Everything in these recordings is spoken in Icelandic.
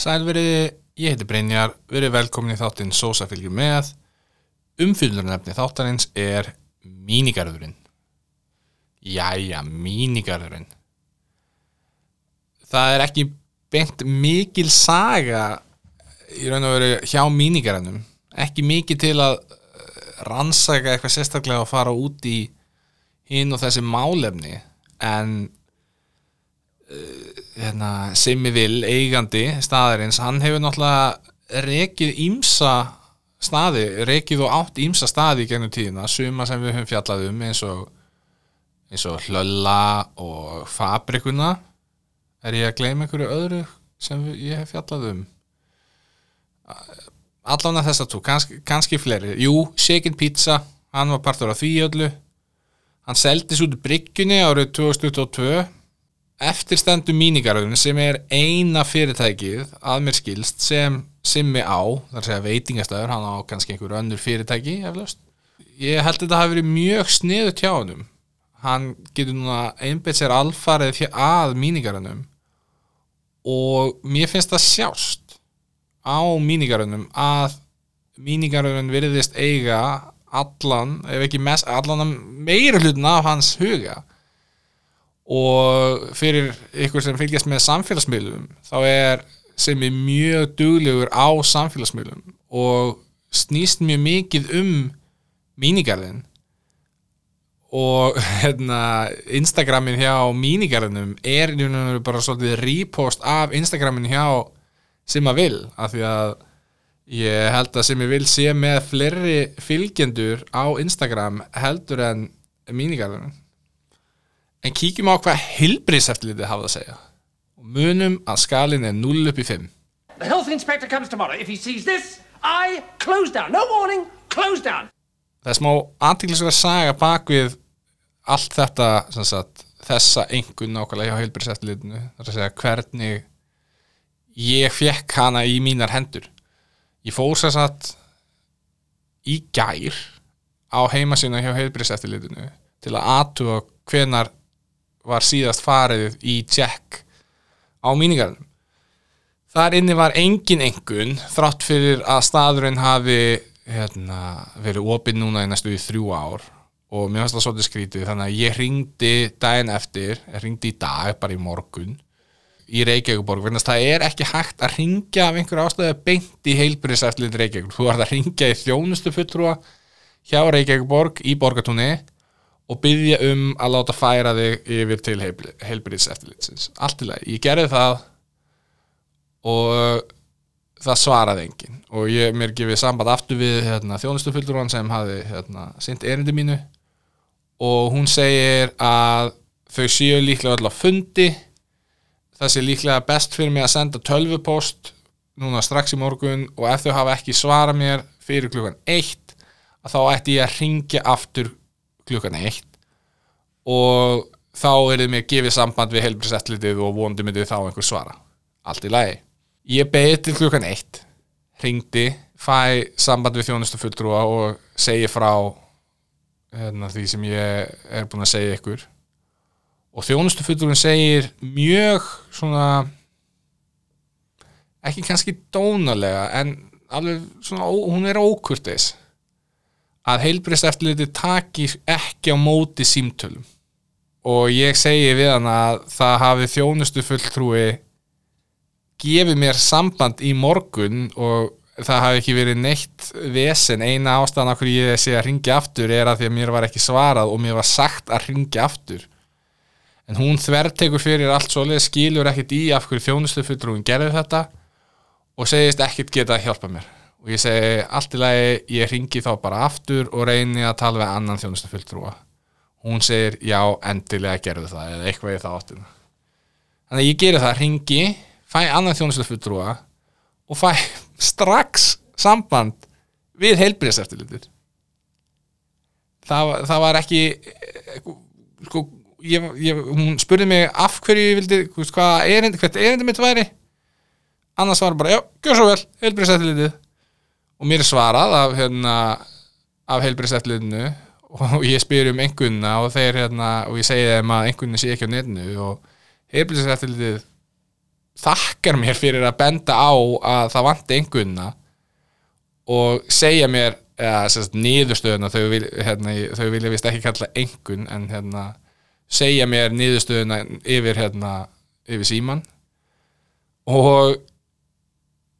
Sælveriði, ég heiti Brynjar, verið velkomin í þáttinn Sósa fylgjum með. Umfyllurnefni þáttarins er mínigarðurinn. Jæja, mínigarðurinn. Það er ekki beint mikil saga í raun og veru hjá mínigarðunum. Ekki mikið til að eh, rannsaka eitthvað sérstaklega að fara út í hinn og þessi málefni en hérna, Simmi Vil, eigandi staðarins, hann hefur náttúrulega rekið ímsa staði, rekið og átt ímsa staði í gegnum tíðina, suma sem við höfum fjallað um eins og eins og hlölla og fabrikuna. Er ég að gleyma einhverju öðru sem ég hef fjallað um? Allan að þess að þú, kannski, kannski fleiri. Jú, Shaken Pizza, hann var partur af því öllu. Hann seldis út bryggjunni árið 2022 eftirstendu mínigarðun sem er eina fyrirtækið að mér skilst sem simmi á, þar segja veitingastæður hann á kannski einhver önnur fyrirtæki eflaust. ég held að þetta hafi verið mjög sniðu tjáðunum hann getur núna einbeitt sér alfarið að mínigarðunum og mér finnst það sjást á mínigarðunum að mínigarðunum veriðist eiga allan, ef ekki mest, allan meira hlutin af hans huga og fyrir ykkur sem fylgjast með samfélagsmiðlum þá er sem er mjög duglegur á samfélagsmiðlum og snýst mjög mikið um mínigarðin og hérna, Instagramin hjá mínigarðinum er bara svolítið repost af Instagramin hjá sem að vil af því að ég held að sem ég vil sé með fleiri fylgjendur á Instagram heldur en mínigarðinum En kíkjum á hvað hilbriðseftlitið hafa að segja. Og munum að skalin er 0 upp í 5. The health inspector comes tomorrow. If he sees this, I close down. No warning, close down. Það er smá aðtíklislega saga bak við allt þetta, sagt, þessa engun nákvæmlega hjá hilbriðseftlitinu. Það er að segja hvernig ég fekk hana í mínar hendur. Ég fór sér satt í gær á heimasína hjá heilbriðseftilitinu til að aðtuga hvenar var síðast farið í tjekk á míningarnum þar inni var engin engun þrátt fyrir að staðurinn hafi hérna, verið opinn núna í næstu þrjú ár. Og mér finnst það svolítið skrítið þannig að ég ringdi daginn eftir ég ringdi í dag, bara í morgun í Reykjavíkuborg, þannig að það er ekki hægt að ringja af einhverju ástöðu beint í heilbyrðisæftlið Reykjavík, þú ert að ringja í þjónustu fulltrúa hjá Reykjavíkuborg í borgatúni og byggja um að láta færa þig yfir til heilbriðs eftirlitsins allt í lagi, ég gerði það og það svaraði engin og ég mér gefið samband aftur við hérna, þjónustufylgdurann sem hafi hérna, sint erindi mínu. Og hún segir að þau séu líklega öll á fundi. Það sé líklega best fyrir mig að senda tölvupost núna strax í morgun. Og ef þau hafa ekki svara mér fyrir klukkan eitt að þá ætti ég að ringja aftur klukkan eitt og þá er þið mér gefa samband við helbriðsettlitið og vondi myndið þá einhver svara. Allt í lagi. Ég beði til klukkan eitt ringdi, fæ samband við þjónustu fulltrúa og segi frá hérna, því sem ég er búin að segja ykkur. Og þjónustu fulltrúin segir mjög svona ekki kannski dónalega en alveg svona, hún er ókurtis að heilbrist eftirliti taki ekki á móti símtölum. Og ég segi við hann að það hafi þjónustu fulltrúi gefið mér samband í morgun og það hafi ekki verið neitt vesen, eina ástæðan okkur ég sé að ringja aftur er að því að mér var ekki svarað og mér var sagt að ringja aftur. En hún þvertekur fyrir allt svoleið, skilur ekkit í af hverju þjónustu fulltrúin gerði þetta og segist ekkit geta að hjálpa mér og ég segi allt í lagi ég ringi þá bara aftur og reyni að tala við annan þjónustu fulltrúa hún segir já endilega gerðu það eða eitthvað í það áttina. Þannig að ég geri það, ringi fæ annan þjónustu fulltrúa og fæ strax samband við heilbríðseftillitir það, það var ekki sko ég, ég, hún spurði mig af hverju ég vildi hvað erindi, hvert erindi mitt væri. Annars var bara já, gjör svo vel heilbríðseftillitið og mér er svarað af, hérna, af heilbríðseftlinu og ég spyr um engunna og, þeir, hérna, og ég segi þeim að engunni sé ekki á netinu. Og heilbríðseftlið þakkar mér fyrir að benda á að það vanti einhverjuna og segja mér niðurstöðuna. Þau, vil, hérna, þau vilja vist ekki kalla einhvern en hérna, segja mér niðurstöðuna yfir, hérna, yfir síman og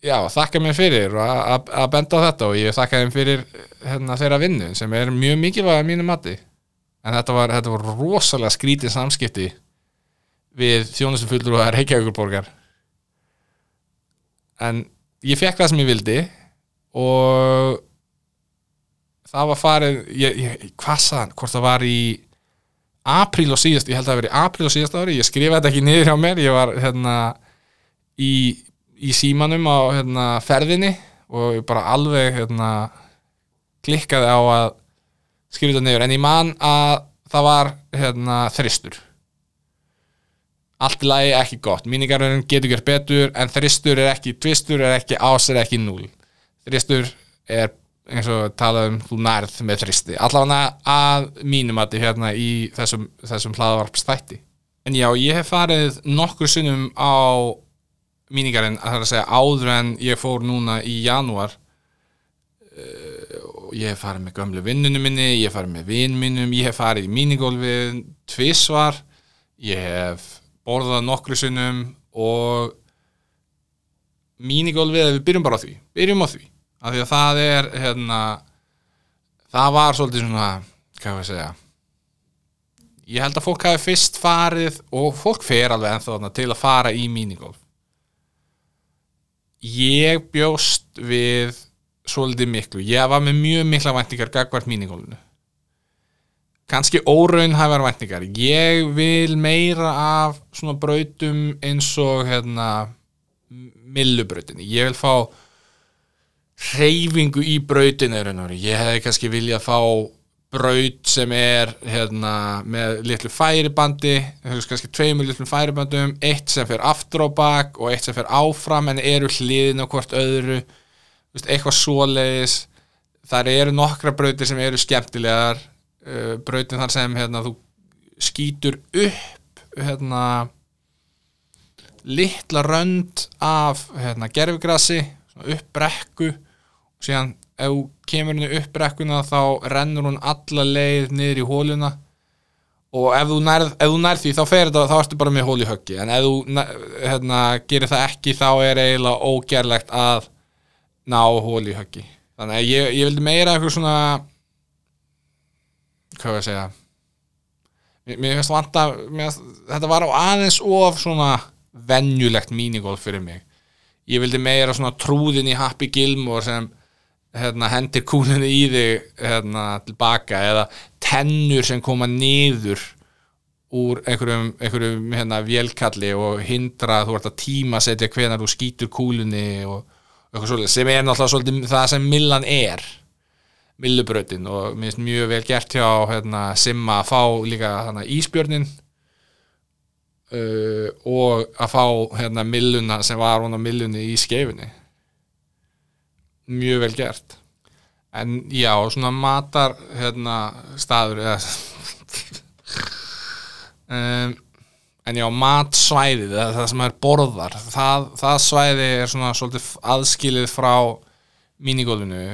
já, þakka mér fyrir að- benda á þetta og ég þakka þeim fyrir hérna, þeirra vinnu sem er mjög mikilvæg að mínu mati. En þetta var, þetta var rosalega skrítið samskipti við þjónustum fullur og Reykjavíkurborgar. En ég fekk það sem ég vildi og það var farið ég, ég, hvað sagðan, hvort það var í apríl og síðast, ég held að það verið í apríl og síðast ári, ég skrifa þetta ekki niður hjá mér ég var hérna í, í símanum á hérna, ferðinni og ég bara alveg hérna, klikkaði á að skrifa þetta niður, en ég man að það var hérna, þristur allt í lagi ekki gott. Mínigarurinn getur gert betur en þristur er ekki tvistur er ekki ás er ekki núl þristur er eins og talað um þú nærð með þristi allavega að mínum að hérna í þessum, þessum hlaðvarpstætti en já, ég hef farið nokkur sinnum á mínigarinn að það er að segja áður en ég fór núna í janúar og ég hef farið með gömlu vinnunum minni, ég hef farið með vinn minnum, ég hef farið í mínigólfið tvisvar, ég hef borðað nokkru sinnum og mínigólfið, við byrjum bara á því, byrjum á því, af því að það er, hérna, það var svolítið svona, hvað var að segja, ég held að fólk hafi fyrst farið og fólk fer alveg ennþá til að fara í mínigólf. Ég bjóst við svolítið miklu. Ég var með mjög mikla væntingar gagvart mínigólfinu. Kanski óraunhæfar væntingar. Ég vil meira af svona brautum eins og hérna millubrautinni. Ég vil fá hreyfingu í brautinu. Ég hefði kannski viljað fá braut sem er hérna, með litlu færibandi veist kannski tveimur litlum færibandum eitt sem fer aftur á bak og eitt sem fer áfram en eru hliðin og hvort öðru veist, eitthvað svoleiðis. Þar eru nokkra brautir sem eru skemmtilegar uh, brautin þar sem hérna, þú skýtur upp hérna litla rönd af hérna, gerfigrassi upp brekku og síðan ef þú kemur henni upp brekkuna þá rennur hún alla leið niður í hóluna og ef þú nærð, ef þú nærð því þá fer þetta þá ertu bara með hól í höggi. En ef þú hérna, gerir það ekki þá er eiginlega ógerlegt að ná hól í höggi. Þannig að ég, ég vildi meira eitthvað svona hvað var að segja? Mér, mér finnst vanta mér, þetta var á aðeins of svona venjulegt mínigolf fyrir mig. Ég vildi meira svona trúðin í Happy Gilmore sem hérna, hendir kúlinni í þig hérna, tilbaka eða tennur sem koma niður úr einhverjum, einhverjum hérna, vélkalli og hindra að þú ert að tíma setja hvenar þú skýtur kúlinni og eitthvað svolítið, sem er náttúrulega svolítið það sem millan er millubrautin og mér finnst mjög vel gert hjá hérna, Simma að fá líka hana, ísbjörnin uh, og að fá hérna, milluna sem var hún á millunni í skeifunni mjög vel gert. En já, svona matar hérna, staður eða um, en já, matsvæðið eða það sem er borðar það, það svæði er svona svolítið aðskilið frá mínigólfinu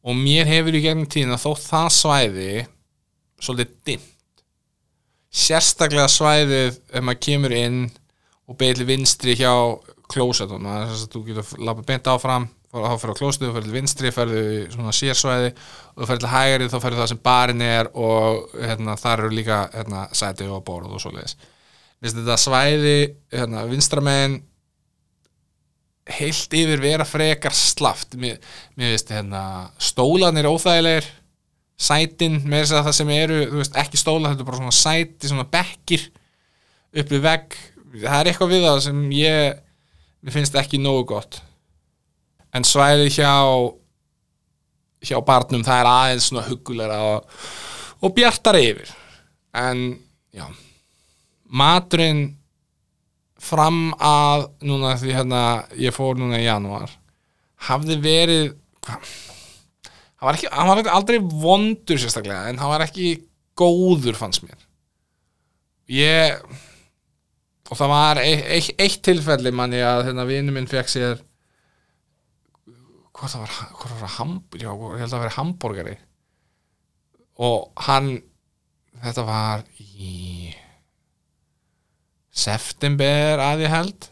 og mér hefur í gegnum tíðin að þótt það svæði svolítið dimmt. Sérstaklega svæðið ef maður kemur inn og beili vinstri hjá klósetum það er þess að þú getur lappa beint áfram þá fyrir á klósetu, þú fyrir til vinstri í svona sérsvæði og þú fyrir til hægri þá fyrir það sem barinn er og hérna, þar eru líka hérna, sæti og borð og svoleiðis. Vist þetta svæði hérna, vinstramegin heilt yfir vera frekar slaft. Mér, mér veist hérna stólanir óþægilegir sætin, með þess að það sem eru þú veist, ekki stóla, þetta er bara svona sæti svona bekkir upp við vegg. Það er eitthvað við það sem ég mér finnst ekki nógu gott en svæði hjá hjá barnum það er aðeins svona hugulega og, og bjartar yfir. En já maturinn fram að núna því hérna ég fór núna í janúar hafði verið hann var, ekki, hann var aldrei vondur sérstaklega en hann var ekki góður fannst mér. Ég og það var eitt, eitt, eitt tilfelli manni að hérna vinnu minn fekk sér hvað það var, hvað var hamb, já, ég held að það var hambúrgari og hann þetta var í september að ég held.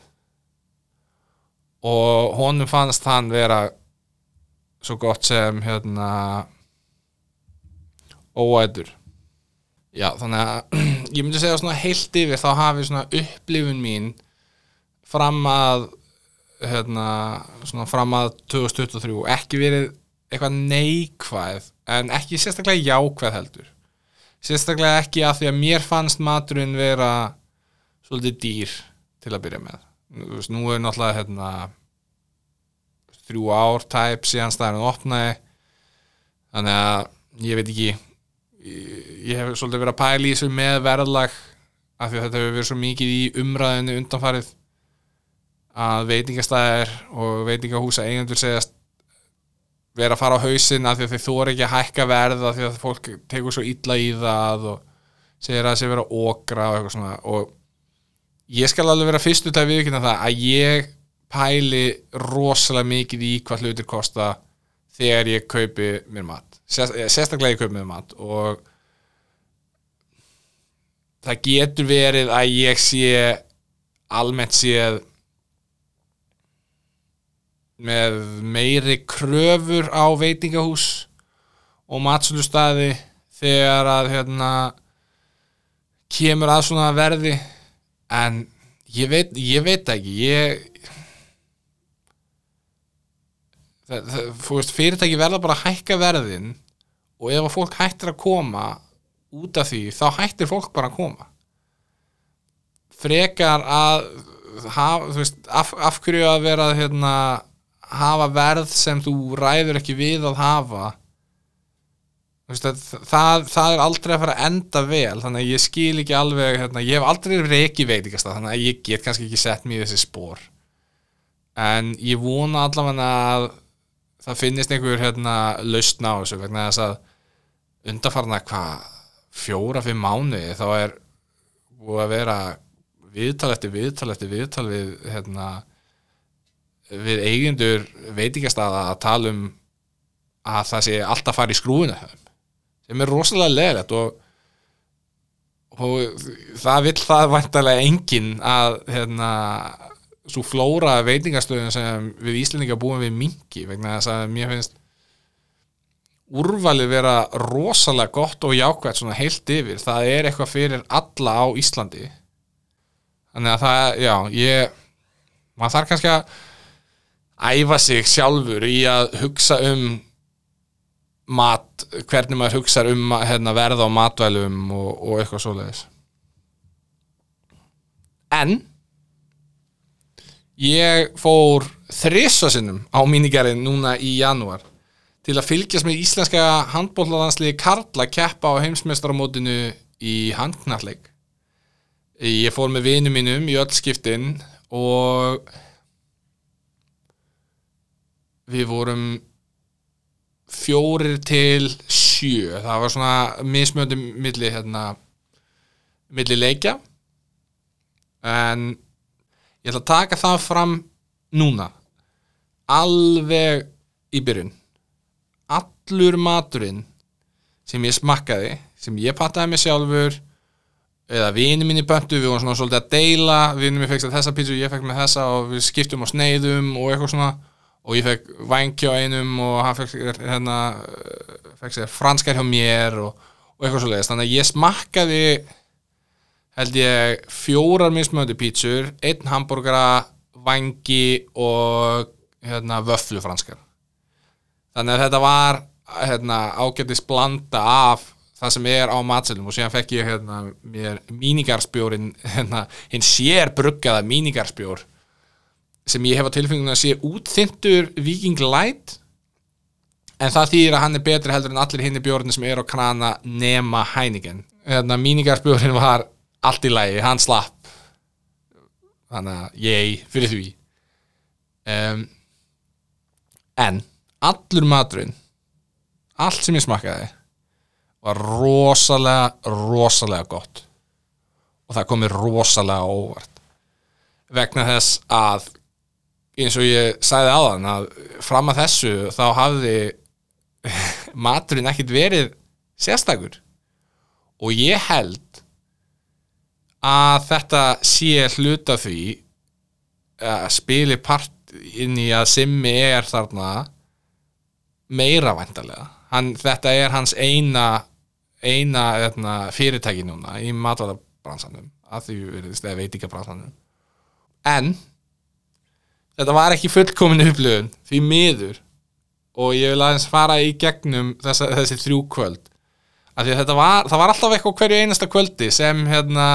Og honum fannst hann vera svo gott sem hérna óætur. Já þannig að ég myndi segja svona heilt yfir þá hafi svona upplifun mín fram að hérna fram að 2023 ekki verið eitthvað neikvæð en ekki sérstaklega jákvæð heldur. Sérstaklega ekki að því að mér fannst maturinn vera svolítið dýr til að byrja með. Nú er náttúrulega hérna þrjú ár tæp síðan staðarinn opnaði þannig að ég veit ekki ég hef svolítið verið að pæla í þessu með verðlag af því að þetta hefur verið svo mikið í umræðinu undanfarið að veitingastæðir og veitingahúsa eigendur segjast vera að fara á hausinn af því að þeir þóra ekki að hækka verð af því að fólk tekur svo illa í það og segir að það sé vera okra og eitthvað svona. Og ég skal alveg vera fyrstu til að viðkynna það að ég pæli rosalega mikið í hvað hlutir kosta þegar ég kaupi mér mat. Sérst, sérstaklega ég kaupi mér mat og það getur verið að ég sé almennt séð með meiri kröfur á veitingahús og matsölustæði þegar að hérna kemur að svona verði. En ég veit, ég veit ekki ég það, það, veist, fyrirtæki verða bara að hækka verðin og ef að fólk hættir að koma út af því, þá hættir fólk bara að koma. Frekar að hafa, þú veist, af, af hverju að vera hérna, hafa verð sem þú ræður ekki við að hafa. Þú veist, að, það, það er aldrei að fara að enda vel þannig að ég skil ekki alveg hérna, ég hef aldrei verið ekki veitingast þannig að ég get kannski ekki sett mér þessi spór en ég vona allavega að það finnist einhver hérna, lausn á þessu vegna þess að undarfarna hvað fjóra, fimm mánuði þá er búið að vera viðtal eftir viðtal eftir viðtal við hérna, við eigendur veitingastaða að tala um að það sé alltaf fara í skrúinu sem er rosalega leðilegt og, og það vill það vantarlega enginn að hérna, svo flóra veitingastöðun sem við Íslendinga búum við mingi vegna þess að mér finnst úrvalið vera rosalega gott og jákvæmt svona heilt yfir. Það er eitthvað fyrir alla á Íslandi. Þannig að það, já, ég maður þarf kannski að æfa sig sjálfur í að hugsa um mat, hvernig maður hugsa um hérna, verða á matvælum og, og eitthvað svoleiðis. En ég fór þrissasinnum á mínigarinn núna í janúar til að fylgjast með íslenska handbóllandsliði Karla keppa á heimsmeistaramótinu í handknalleg ég fór með vinum mínum í öll skiptin og við vorum fjórir til sjö. Það var svona mismöndum milli hérna milli leikja. En ég ætla að taka það fram núna. Alveg í byrjun. Allur maturinn sem ég smakkaði sem ég pattaði mig sjálfur eða vini mín í böntu, við vorum svona svolítið að deila vini mín fekk þessa pítsu, ég fekk með þessa og við skiptum á sneiðum og eitthvað svona og ég fekk vænkja á einum og hann fekk hérna, fekk franskar hjá mér og, og eitthvað svo leiðist, þannig að ég smakkaði held ég fjórar mismöndi pítsur, einn hambúrgara vangi og hérna, vöflu franskar. Þannig að þetta var hérna, ágættis blanda af það sem er á matselum og síðan fekk ég hérna, mér mínigarspjórin hérna, hinn sér bruggaða mínigarspjór sem ég hef á tilfengjum að sé útþyndur Viking Light en það þýðir að hann er betri heldur en allir hinn í bjórnir sem er á krana nema Heineken. Hérna, mínigarspjórin var allt í lagi, hann slapp. Þannig að ég fyrir því. Um, en allur maturinn allt sem ég smakkaði var rosalega rosalega gott. Og það komið rosalega óvart. Vegna þess að eins og ég sagði áðan að fram að þessu þá hafði maturinn ekkit verið sérstakur. Og ég held að þetta sé hluta því að spili part inn í að Simmi er þarna meira væntalega hann, þetta er hans eina eina eðna, fyrirtæki núna í matvælabransanum að því veriðist eða veitingabransanum. En þetta var ekki fullkomin upplöfun því miður. Og ég vil aðeins fara í gegnum þessa, þessi þrjú kvöld. Af því að var, það var alltaf eitthvað hverju einasta kvöldi sem hérna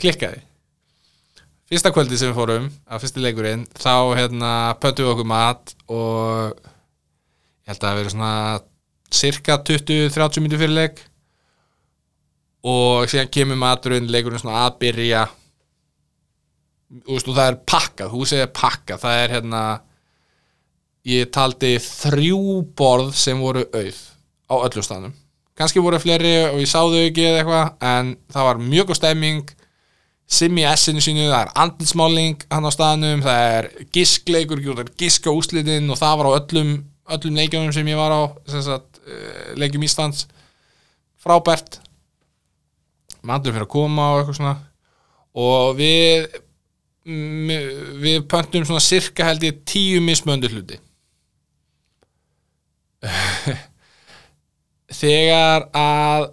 klikkaði. Fyrsta kvöldi sem við fórum á fyrsti leikurinn þá hérna pöttum við okkur mat og ég held að það verið svona cirka 20-30 minnir fyrir leik. Og síðan kemur maturinn leikurinn svona að byrja veist, og það er pakkað, húsið er pakkað það er hérna ég taldi þrjú borð sem voru auð á öllu stanum kannski voru fleiri og ég sáðu ekki eða eitthvað en það var mjög góð stemming. Sim í essinu sínu, það er andilsmáling hann á staðnum, það er giskleikur, það er gisk á úslitin og það var á öllum, öllum leikjum sem ég var á sagt, eh, leikjum Íslands. Frábært. Maður fyrir að koma og eitthvað svona. Og við við pöntum svona cirka held ég tíu mismöndu hluti. Þegar að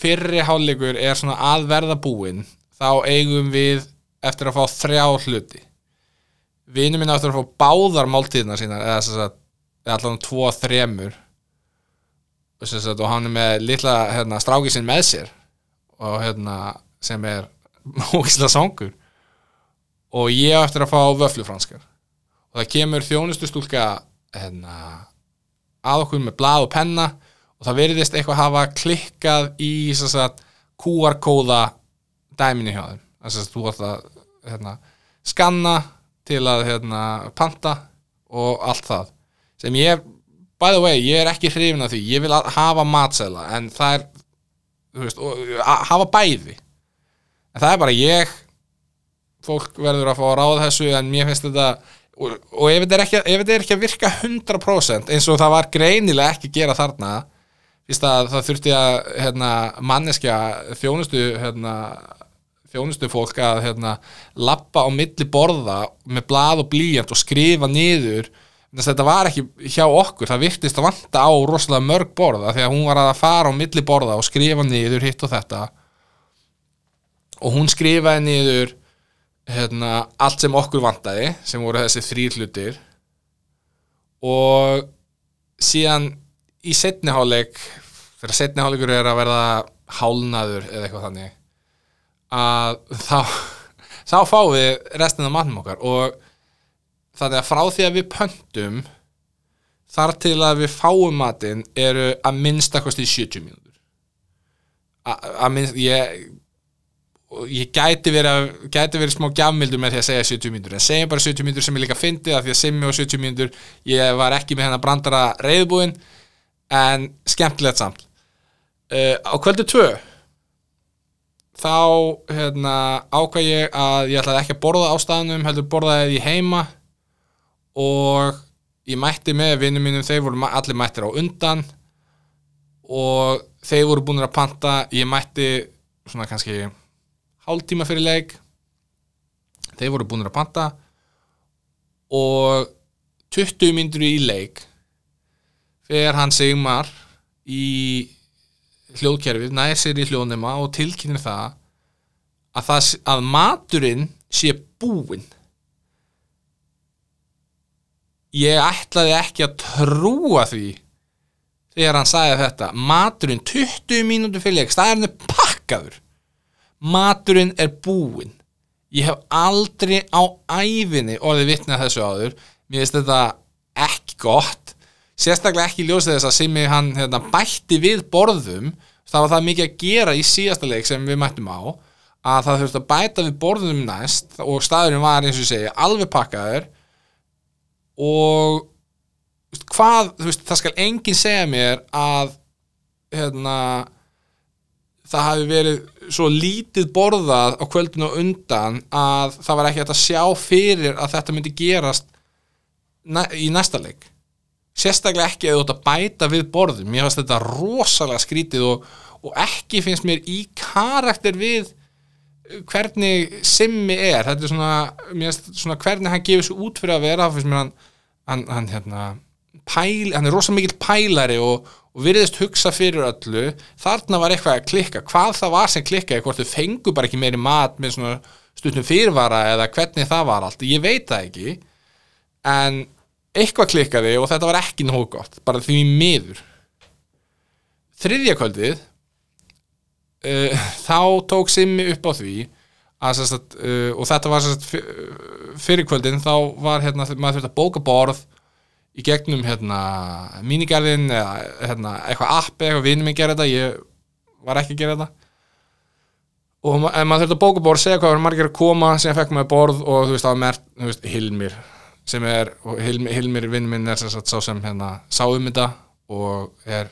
fyrri hálfleikur er svona að verða búinn þá eigum við eftir að fá þrjá hluti. Vinur minn eftir að fá báðar máltíðina sínar eða að eða allan tvo þremur og, sagt, og hann er með litla hérna, stráki sinn með sér og hérna sem er ógislega songur og ég eftir að fá vöflufranskar og það kemur þjónustu stúlka hérna, að okkur með blað og penna og það veriðist eitthvað hafa klikkað í QR-kóða dæminu hjá þeim. Þess að þú ætti að hérna, skanna til að hérna, panta og allt það. Sem ég, by the way, ég er ekki hrifin af því, ég vil að hafa matsela en það er veist, að hafa bæði. En það er bara ég fólk verður að fá að ráða þessu en mér finnst þetta og, og ef þetta er er ekki að virka 100% eins og það var greinilega ekki að gera þarna það þurfti að hérna, manneskja þjónustu hérna, þjónustu fólk að hérna, lappa á milli borða með blað og blíjant og skrifa niður. Þess að þetta var ekki hjá okkur það virtist að vanta á rosalega mörg borða því að hún var að fara á milli borða og skrifa niður hitt og þetta. Og hún skrifaði niður hérna, allt sem okkur vantaði sem voru þessi þrýr hlutir. Og síðan í setni hálfleik þegar setni hálfleikur er að verða hálnaður eða eitthvað þannig að þá þá fáum við restin af mannum okkar. Og þannig að frá því að við pöntum þar til að við fáum matinn eru að minnstakosti 70 mínútur. Að minnst ég og ég gæti verið, gæti verið smá gjafmildur með því að segja 70 mínútur. En segja bara 70 mínútur sem er líka fyndið af því að simmi og 70 mínútur. Ég var ekki með hennar brandara reyðbúin en skemmtilegt samt. Uh, á kvöldu 2 þá hérna, ákvað ég að ég ætlaði ekki að borða á staðnum heldur borðaði ég heima. Og ég mætti með vinnum mínum þeir voru allir mættir á undan. Og þeir voru búin að panta ég mætti svona kannski hálftíma fyrir leik. Þeir voru búin að panta. Og 20 myndur í leik þegar hann Sigmar í hljóðkerfið nær sér í hljóðnema og tilkynir það að, það, að maturinn sé búinn. Ég ætlaði ekki að trúa því þegar hann sagði þetta. Maturinn 20 mínútur fyrir leik staðarinn er pakkaður maturinn er búinn. Ég hef aldrei á æfinni orðið vitni að þessu áður. Mér finnst þetta ekki gott. Sérstaklega ekki ljósið þess að sem hann hérna, bætti við borðum. Það var það mikið að gera í síðasta leik sem við mættum á að það þurfti að bæta við borðum næst og staðurinn var eins og segi alveg pakkaður. Og hvað, þú veist, það skal enginn segja mér að hérna það hafi verið svo lítið borðað á kvöldinu og undan að það var ekki hægt að sjá fyrir að þetta myndi gerast í næsta leik. Sérstaklega ekki að þú ætti að bæta við borðum mér finnst þetta rosalega skrítið og, og ekki finnst mér í karakter við hvernig Simmi er. Þetta er svona, svona hvernig hann gefur svo út fyrir að vera finnst mér hann, hann, hann hérna pæl, hann er rosalega mikill pælari og, og virðist hugsa fyrir öllu. Þarna var eitthvað að klikka. Hvað það var sem klikkaði, hvort þau fengu bara ekki meiri mat með svona stundum fyrirvara eða hvernig það var allt, ég veit það ekki. En eitthvað klikkaði og þetta var ekki nógu gott bara því miður. Þriðja kvöldið uh, þá tók Simmi upp á því að, sagt, uh, og þetta var sagt, fyrir kvöldin þá var hérna, maður þurfti að bóka borð í gegnum hérna, mínigarðin eða hérna, eitthvað app eitthvað vinnum ég gera þetta, ég var ekki að gera þetta. Og ma maður þurfti að bóka borð, segja hvað var margir að koma sem fekk maður borð og þú veist, það var mert, þú veist, Hilmir sem er, Hilmir, Hilmir vinn minn er sem sagt, sá sem hérna sá um þetta og er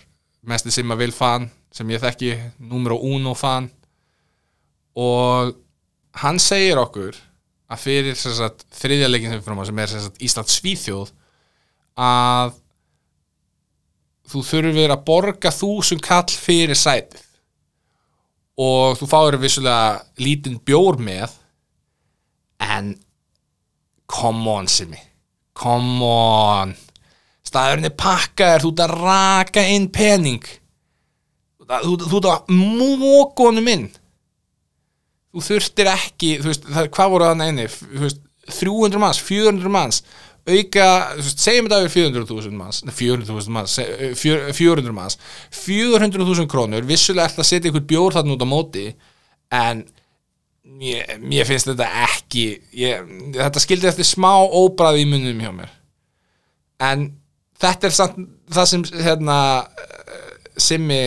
mest í simma vil fan sem ég þekki numero uno fan. Og hann segir okkur að fyrir sagt, þriðja leikin sem við fyrir á sem er sagt, Ísland Svíþjóð að þú þurfir að borga þúsund kall fyrir sætið. Og þú fáir vissulega lítinn bjór með en come on Simi. Come on. Staðurinn er pakkaður þú ert að raka inn pening. Þú, þú ert að mókonum inn. Þú þurftir ekki þú veist, hvað voru það neini 300 manns, 400 manns auka, segjum þetta yfir 400.000 manns, 400.000 manns 400 manns 400.000 krónur, vissulega ætla að setja ykkur bjór þarna út á móti en mér, mér finnst þetta ekki ég, þetta skildi eftir smá óbræði í munum hjá mér. En þetta er samt það sem hérna Simmi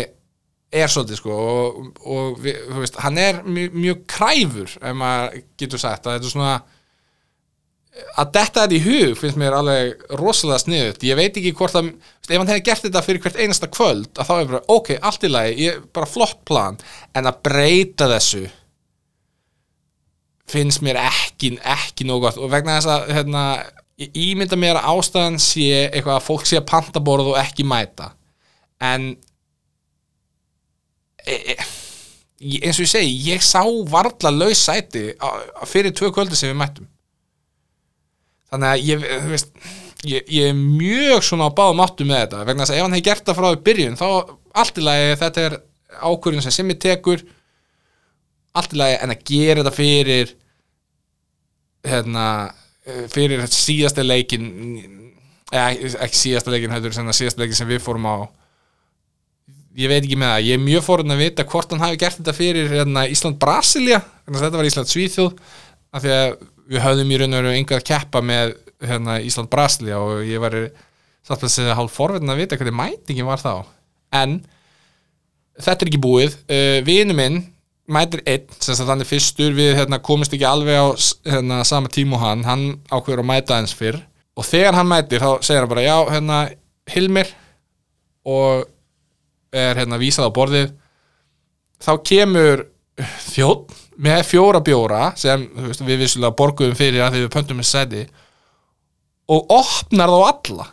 er svolítið sko og, og við, veist, hann er mjög, mjög kræfur ef maður getur sagt að þetta er svona að detta þetta í hug finnst mér alveg rosalega sniðut ég veit ekki hvort að, ef hann hefði gert þetta fyrir hvert einasta kvöld, að þá er bara ok, allt í lagi, ég, bara flott plan. En að breyta þessu finnst mér ekki ekki nóg gott. Og vegna þess að hérna, ég ímynda mér að ástæðan sé eitthvað að fólk sé að panta borð og ekki mæta. En e, e, eins og ég segi ég sá varla laus sæti fyrir tvö kvöldi sem við mættum þannig að ég, veist ég, ég er mjög svona á báðum áttu með þetta. Vegna að ef hann hefði gert það frá því byrjun þá allt í lagi þetta er ákvörðin sem Simmi tekur. Allt í lagi en að gera þetta fyrir hérna fyrir síðasta leikin eða ekki síðasta leikin er síðasta leikin sem við fórum á. Ég veit ekki með það, ég er mjög fórun að vita hvort hann hafi gert þetta fyrir hérna, Ísland-Brasilia, þetta var Ísland-Svíþjóð. Af því að við höfðum í raun og veru enga að keppa með hérna, Ísland-Brasilia og ég var satt að segja hálf forverðin að vita hvernig mætingin var þá. En þetta er ekki búið. Uh, vinu minn mætir einn sem þannig fyrstur. Við hérna, komist ekki alveg á hérna, sama tíma og hann. Hann ákveður að mæta eins fyrr. Og þegar hann mætir þá segir hann bara já, hérna, Hilmir og er hérna vísað á borðið. Þá kemur þjótt með fjóra bjóra sem veist, við vissulega borguðum fyrir að því við pöntum með seti og opnar þá alla.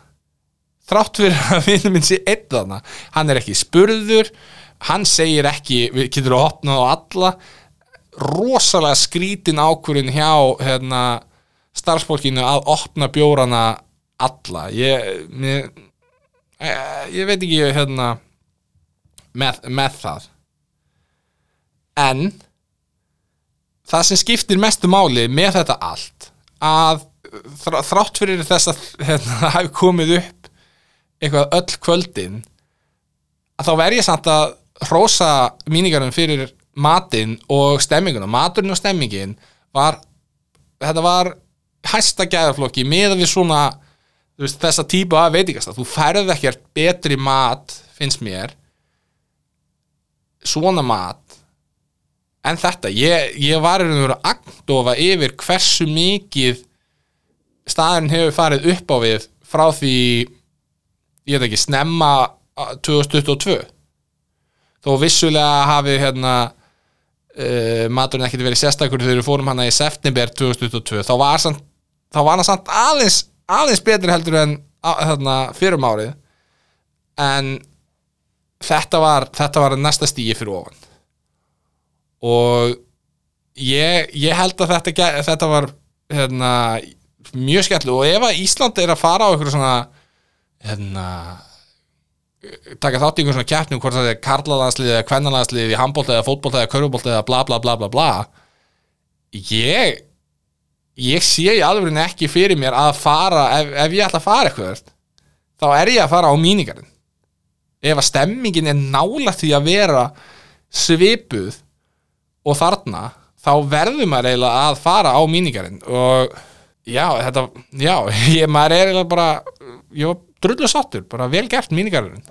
Þrátt fyrir að vinnum minn sé einn þarna. Hann er ekki spurður hann segir ekki, við getum að opna þá alla? Rosalega skrítin ákvörðin hjá hérna, starfsfólkinu að opna bjórana alla. Ég, mér, ég veit ekki hérna með, með það. En það sem skiptir mestu máli með þetta allt að þrátt fyrir þess að hérna, það hefur komið upp eitthvað öll kvöldin að þá verð ég samt að hrósa míningarum fyrir matinn og stemminguna, maturinn og stemmingin var, þetta var hæsta gæðarflokki með við svona veist, þessa típu að veitikast þú færð ekkert betri mat finnst mér svona mat en þetta, ég, ég var og veru agndofa yfir hversu mikið staðin hefur farið upp á við frá því ég veit ekki, snemma 2022 þó vissulega hafi hérna uh, maturinn ekkert verið sérstakur þegar við fórum hana í september 2022 þá var, samt, þá var hann samt aðeins, aðeins betri heldur en þarna, fyrrum árið. En þetta var, þetta var næsta stíi fyrir ofan og ég, ég held að þetta, þetta var hérna, mjög skemmtileg og ef að Ísland er að fara á ykkur svona hérna taka þátt í einhver svona keppnum hvort það er karlalanslið eða kvennalanslið í handbólt eða fótbólt eða körfubólt eða bla bla bla bla bla ég ég sé í alveg ekki fyrir mér að fara ef, ef ég ætla að fara eitthvað þá er ég að fara á mínigarinn ef að stemmingin er nála því að vera svipuð og þarna þá verður maður eiginlega að fara á mínigarinn og já, þetta já, ég, maður er eiginlega bara ég var drullu sáttur, bara vel gert mínigarinn